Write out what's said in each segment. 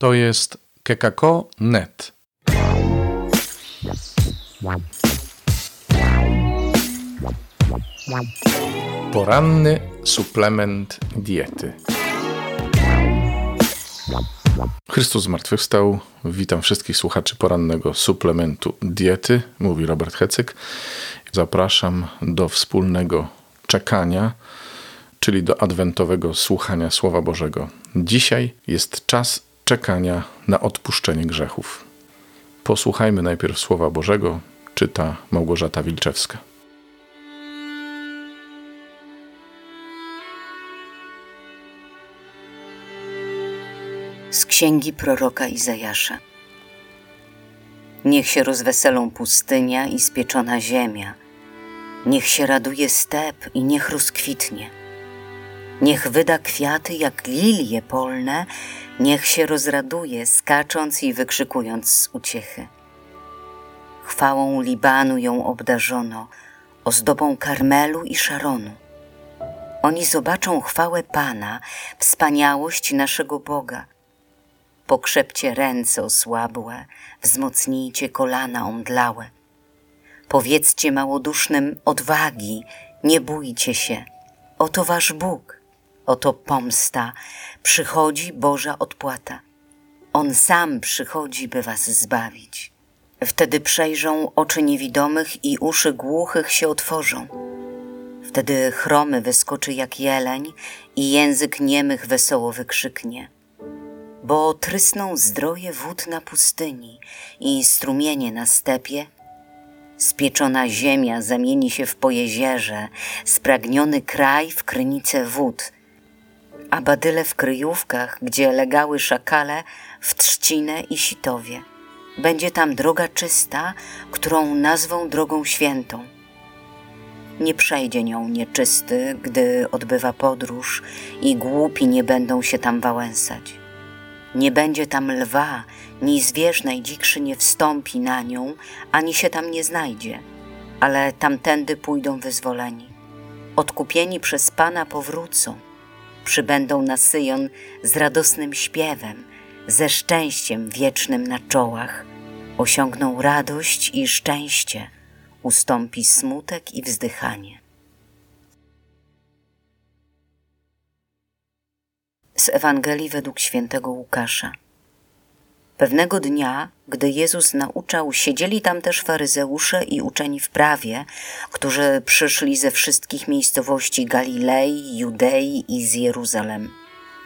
To jest kekako.net. Poranny suplement diety. Chrystus zmartwychwstał. Witam wszystkich słuchaczy porannego suplementu diety, mówi Robert Hecyk. Zapraszam do wspólnego czekania, czyli do adwentowego słuchania Słowa Bożego. Dzisiaj jest czas czekania na odpuszczenie grzechów. Posłuchajmy najpierw Słowa Bożego, czyta Małgorzata Wilczewska. Z księgi proroka Izajasza. Niech się rozweselą pustynia i spieczona ziemia. Niech się raduje step i niech rozkwitnie. Niech wyda kwiaty jak lilie polne, niech się rozraduje, skacząc i wykrzykując z uciechy. Chwałą Libanu ją obdarzono, ozdobą Karmelu i Szaronu. Oni zobaczą chwałę Pana, wspaniałość naszego Boga. Pokrzepcie ręce osłabłe, wzmocnijcie kolana omdlałe. Powiedzcie małodusznym odwagi, nie bójcie się, oto wasz Bóg. Oto pomsta, przychodzi Boża odpłata. On sam przychodzi, by was zbawić. Wtedy przejrzą oczy niewidomych i uszy głuchych się otworzą. Wtedy chromy wyskoczy jak jeleń i język niemych wesoło wykrzyknie. Bo trysną zdroje wód na pustyni i strumienie na stepie. Spieczona ziemia zamieni się w pojezierze, spragniony kraj w krynicę wód – a badyle w kryjówkach, gdzie legały szakale, w trzcinę i sitowie. Będzie tam droga czysta, którą nazwą drogą świętą. Nie przejdzie nią nieczysty, gdy odbywa podróż i głupi nie będą się tam wałęsać. Nie będzie tam lwa, ni zwierz najdzikszy nie wstąpi na nią, ani się tam nie znajdzie, ale tamtędy pójdą wyzwoleni. Odkupieni przez Pana powrócą – przybędą na Syjon z radosnym śpiewem, ze szczęściem wiecznym na czołach. Osiągną radość i szczęście, ustąpi smutek i wzdychanie. Z Ewangelii według świętego Łukasza. Pewnego dnia, gdy Jezus nauczał, siedzieli tam też faryzeusze i uczeni w prawie, którzy przyszli ze wszystkich miejscowości Galilei, Judei i z Jeruzalem.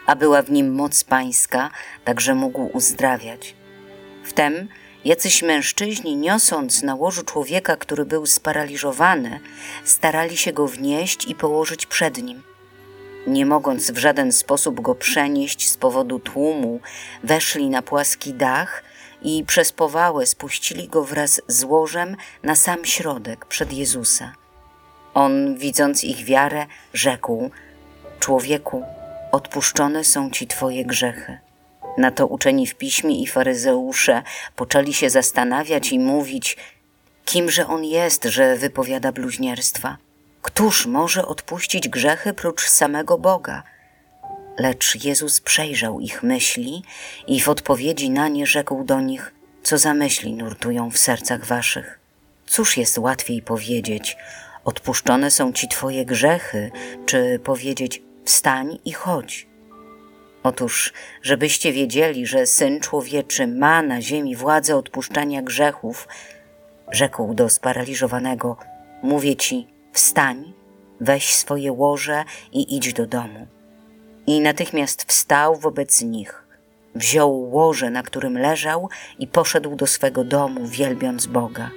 A była w nim moc pańska, także mógł uzdrawiać. Wtem jacyś mężczyźni, niosąc na łożu człowieka, który był sparaliżowany, starali się go wnieść i położyć przed nim – nie mogąc w żaden sposób go przenieść z powodu tłumu, weszli na płaski dach i przez powałę spuścili go wraz z łożem na sam środek przed Jezusa. On, widząc ich wiarę, rzekł: Człowieku, odpuszczone są ci twoje grzechy. Na to uczeni w piśmie i faryzeusze poczęli się zastanawiać i mówić: Kimże on jest, że wypowiada bluźnierstwa? Któż może odpuścić grzechy prócz samego Boga? Lecz Jezus przejrzał ich myśli i w odpowiedzi na nie rzekł do nich, co za myśli nurtują w sercach waszych. Cóż jest łatwiej powiedzieć, odpuszczone są ci twoje grzechy, czy powiedzieć, wstań i chodź. Otóż, żebyście wiedzieli, że Syn Człowieczy ma na ziemi władzę odpuszczania grzechów, rzekł do sparaliżowanego, mówię ci, Wstań, weź swoje łoże i idź do domu. I natychmiast wstał wobec nich. Wziął łoże, na którym leżał, i poszedł do swego domu, wielbiąc Boga.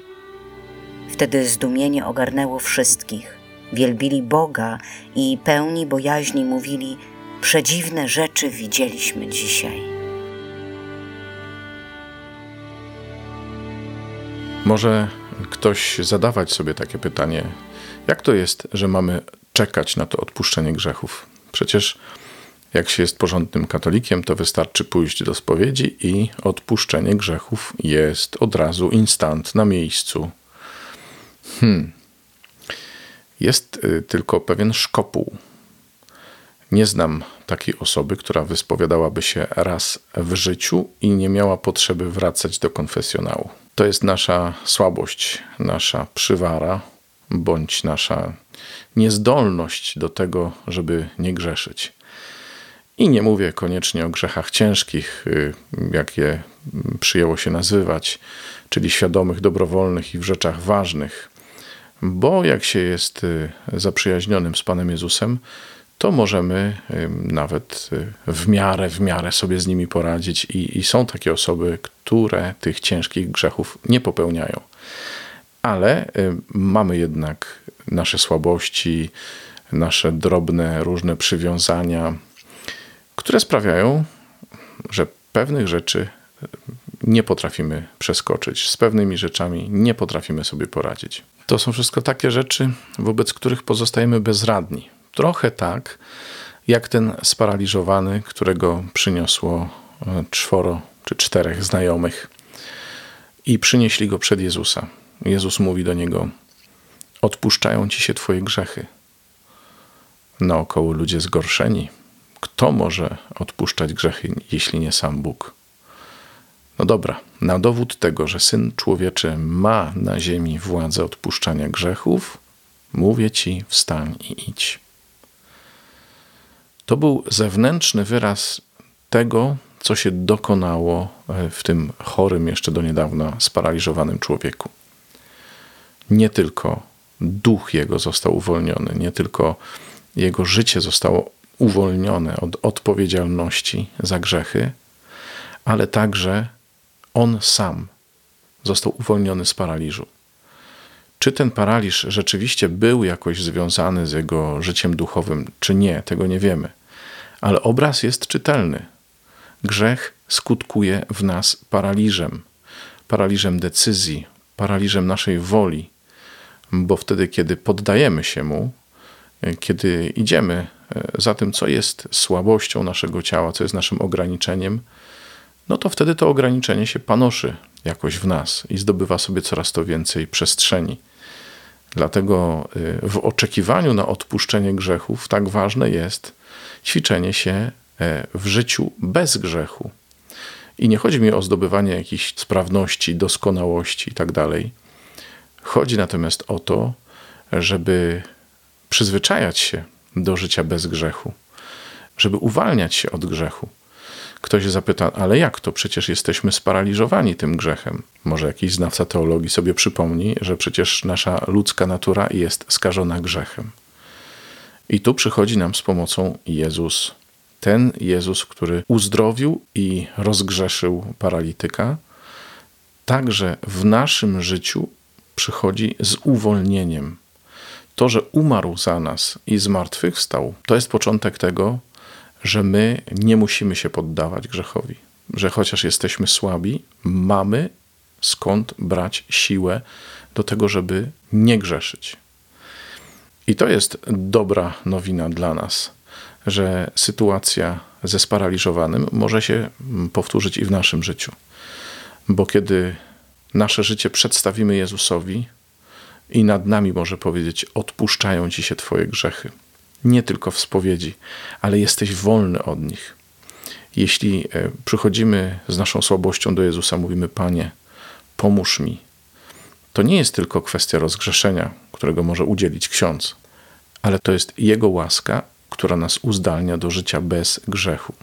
Wtedy zdumienie ogarnęło wszystkich. Wielbili Boga i pełni bojaźni mówili: Przedziwne rzeczy widzieliśmy dzisiaj. Może ktoś zadawać sobie takie pytanie, jak to jest, że mamy czekać na to odpuszczenie grzechów? Przecież jak się jest porządnym katolikiem, to wystarczy pójść do spowiedzi i odpuszczenie grzechów jest od razu instant na miejscu. Hmm. Jest y, tylko pewien szkopuł. Nie znam takiej osoby, która wyspowiadałaby się raz w życiu i nie miała potrzeby wracać do konfesjonału. To jest nasza słabość, nasza przywara, bądź nasza niezdolność do tego, żeby nie grzeszyć. I nie mówię koniecznie o grzechach ciężkich, y, jak je przyjęło się nazywać, czyli świadomych, dobrowolnych i w rzeczach ważnych, bo jak się jest y, zaprzyjaźnionym z Panem Jezusem, to możemy y, nawet w miarę, w miarę sobie z nimi poradzić. I, I, są takie osoby, które tych ciężkich grzechów nie popełniają. Ale mamy jednak nasze słabości, nasze drobne, różne przywiązania, które sprawiają, że pewnych rzeczy nie potrafimy przeskoczyć, z pewnymi rzeczami nie potrafimy sobie poradzić. To są wszystko takie rzeczy, wobec których pozostajemy bezradni. Trochę tak, jak ten sparaliżowany, którego przyniosło e, czworo czy czterech znajomych i przynieśli go przed Jezusa. Jezus mówi do niego: Odpuszczają ci się twoje grzechy. Naokoło ludzie zgorszeni, kto może odpuszczać grzechy, jeśli nie sam Bóg? No dobra, na dowód tego, że syn człowieczy ma na ziemi władzę odpuszczania grzechów, mówię ci: wstań i idź. To był zewnętrzny wyraz tego, co się dokonało e, w tym chorym jeszcze do niedawna sparaliżowanym człowieku. Nie tylko duch jego został uwolniony, nie tylko jego życie zostało uwolnione od odpowiedzialności za grzechy, ale także on sam został uwolniony z paraliżu. Czy ten paraliż rzeczywiście był jakoś związany z jego życiem duchowym, czy nie, tego nie wiemy. Ale obraz jest czytelny. Grzech skutkuje w nas paraliżem, paraliżem decyzji, paraliżem naszej woli, bo wtedy, kiedy poddajemy się mu, kiedy idziemy e, za tym, co jest słabością naszego ciała, co jest naszym ograniczeniem, no to wtedy to ograniczenie się panoszy jakoś w nas i zdobywa sobie coraz to więcej przestrzeni. Dlatego e, w oczekiwaniu na odpuszczenie grzechów tak ważne jest ćwiczenie się e, w życiu bez grzechu. I nie chodzi mi o zdobywanie jakiejś sprawności, doskonałości itd. Tak chodzi natomiast o to, żeby przyzwyczajać się do życia bez grzechu, żeby uwalniać się od grzechu. Ktoś zapyta, ale jak to? Przecież jesteśmy sparaliżowani tym grzechem. Może jakiś znawca teologii sobie przypomni, że przecież nasza ludzka natura jest skażona grzechem. I tu przychodzi nam z pomocą Jezus. Ten Jezus, który uzdrowił i rozgrzeszył paralityka, także w naszym życiu przychodzi z uwolnieniem to, że umarł za nas i zmartwychwstał, to jest początek tego, że my nie musimy się poddawać grzechowi. Że chociaż jesteśmy słabi, mamy skąd brać siłę do tego, żeby nie grzeszyć. I to jest dobra nowina dla nas, że sytuacja ze sparaliżowanym może się powtórzyć i w naszym życiu. Bo kiedy nasze życie przedstawimy Jezusowi, i nad nami może powiedzieć: Odpuszczają ci się Twoje grzechy. Nie tylko w spowiedzi, ale jesteś wolny od nich. Jeśli e, przychodzimy z naszą słabością do Jezusa, mówimy: Panie, pomóż mi. To nie jest tylko kwestia rozgrzeszenia, którego może udzielić ksiądz, ale to jest Jego łaska, która nas uzdalnia do życia bez grzechu.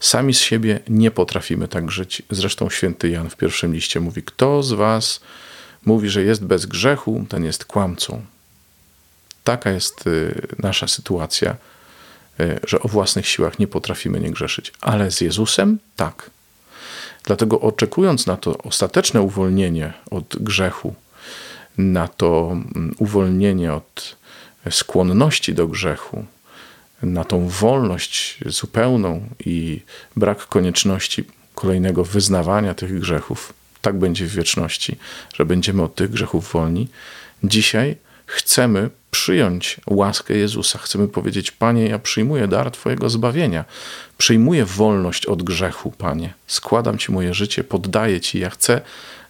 Sami z siebie nie potrafimy tak żyć. Zresztą święty Jan w pierwszym liście mówi: Kto z Was mówi, że jest bez grzechu, ten jest kłamcą. Taka jest y, nasza sytuacja, y, że o własnych siłach nie potrafimy nie grzeszyć, ale z Jezusem tak. Dlatego oczekując na to ostateczne uwolnienie od grzechu, na to mm, uwolnienie od skłonności do grzechu, na tą wolność zupełną i brak konieczności kolejnego wyznawania tych grzechów, tak będzie w wieczności, że będziemy od tych grzechów wolni. Dzisiaj chcemy przyjąć łaskę Jezusa. Chcemy powiedzieć: Panie, ja przyjmuję dar Twojego zbawienia. Przyjmuję wolność od grzechu, Panie. Składam Ci moje życie, poddaję Ci. Ja chcę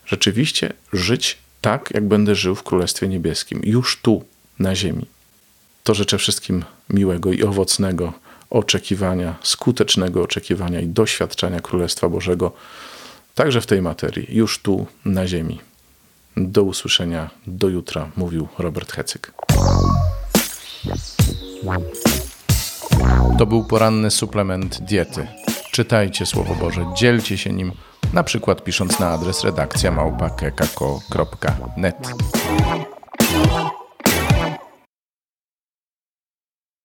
rzeczywiście żyć tak, jak będę żył w Królestwie Niebieskim, już tu, na ziemi. To życzę wszystkim miłego i owocnego oczekiwania, skutecznego oczekiwania i doświadczenia Królestwa Bożego, także w tej materii, już tu na ziemi. Do usłyszenia, do jutra, mówił Robert Hecyk. To był poranny suplement diety. Czytajcie Słowo Boże, dzielcie się nim, na przykład pisząc na adres redakcja małpa.kekako.net.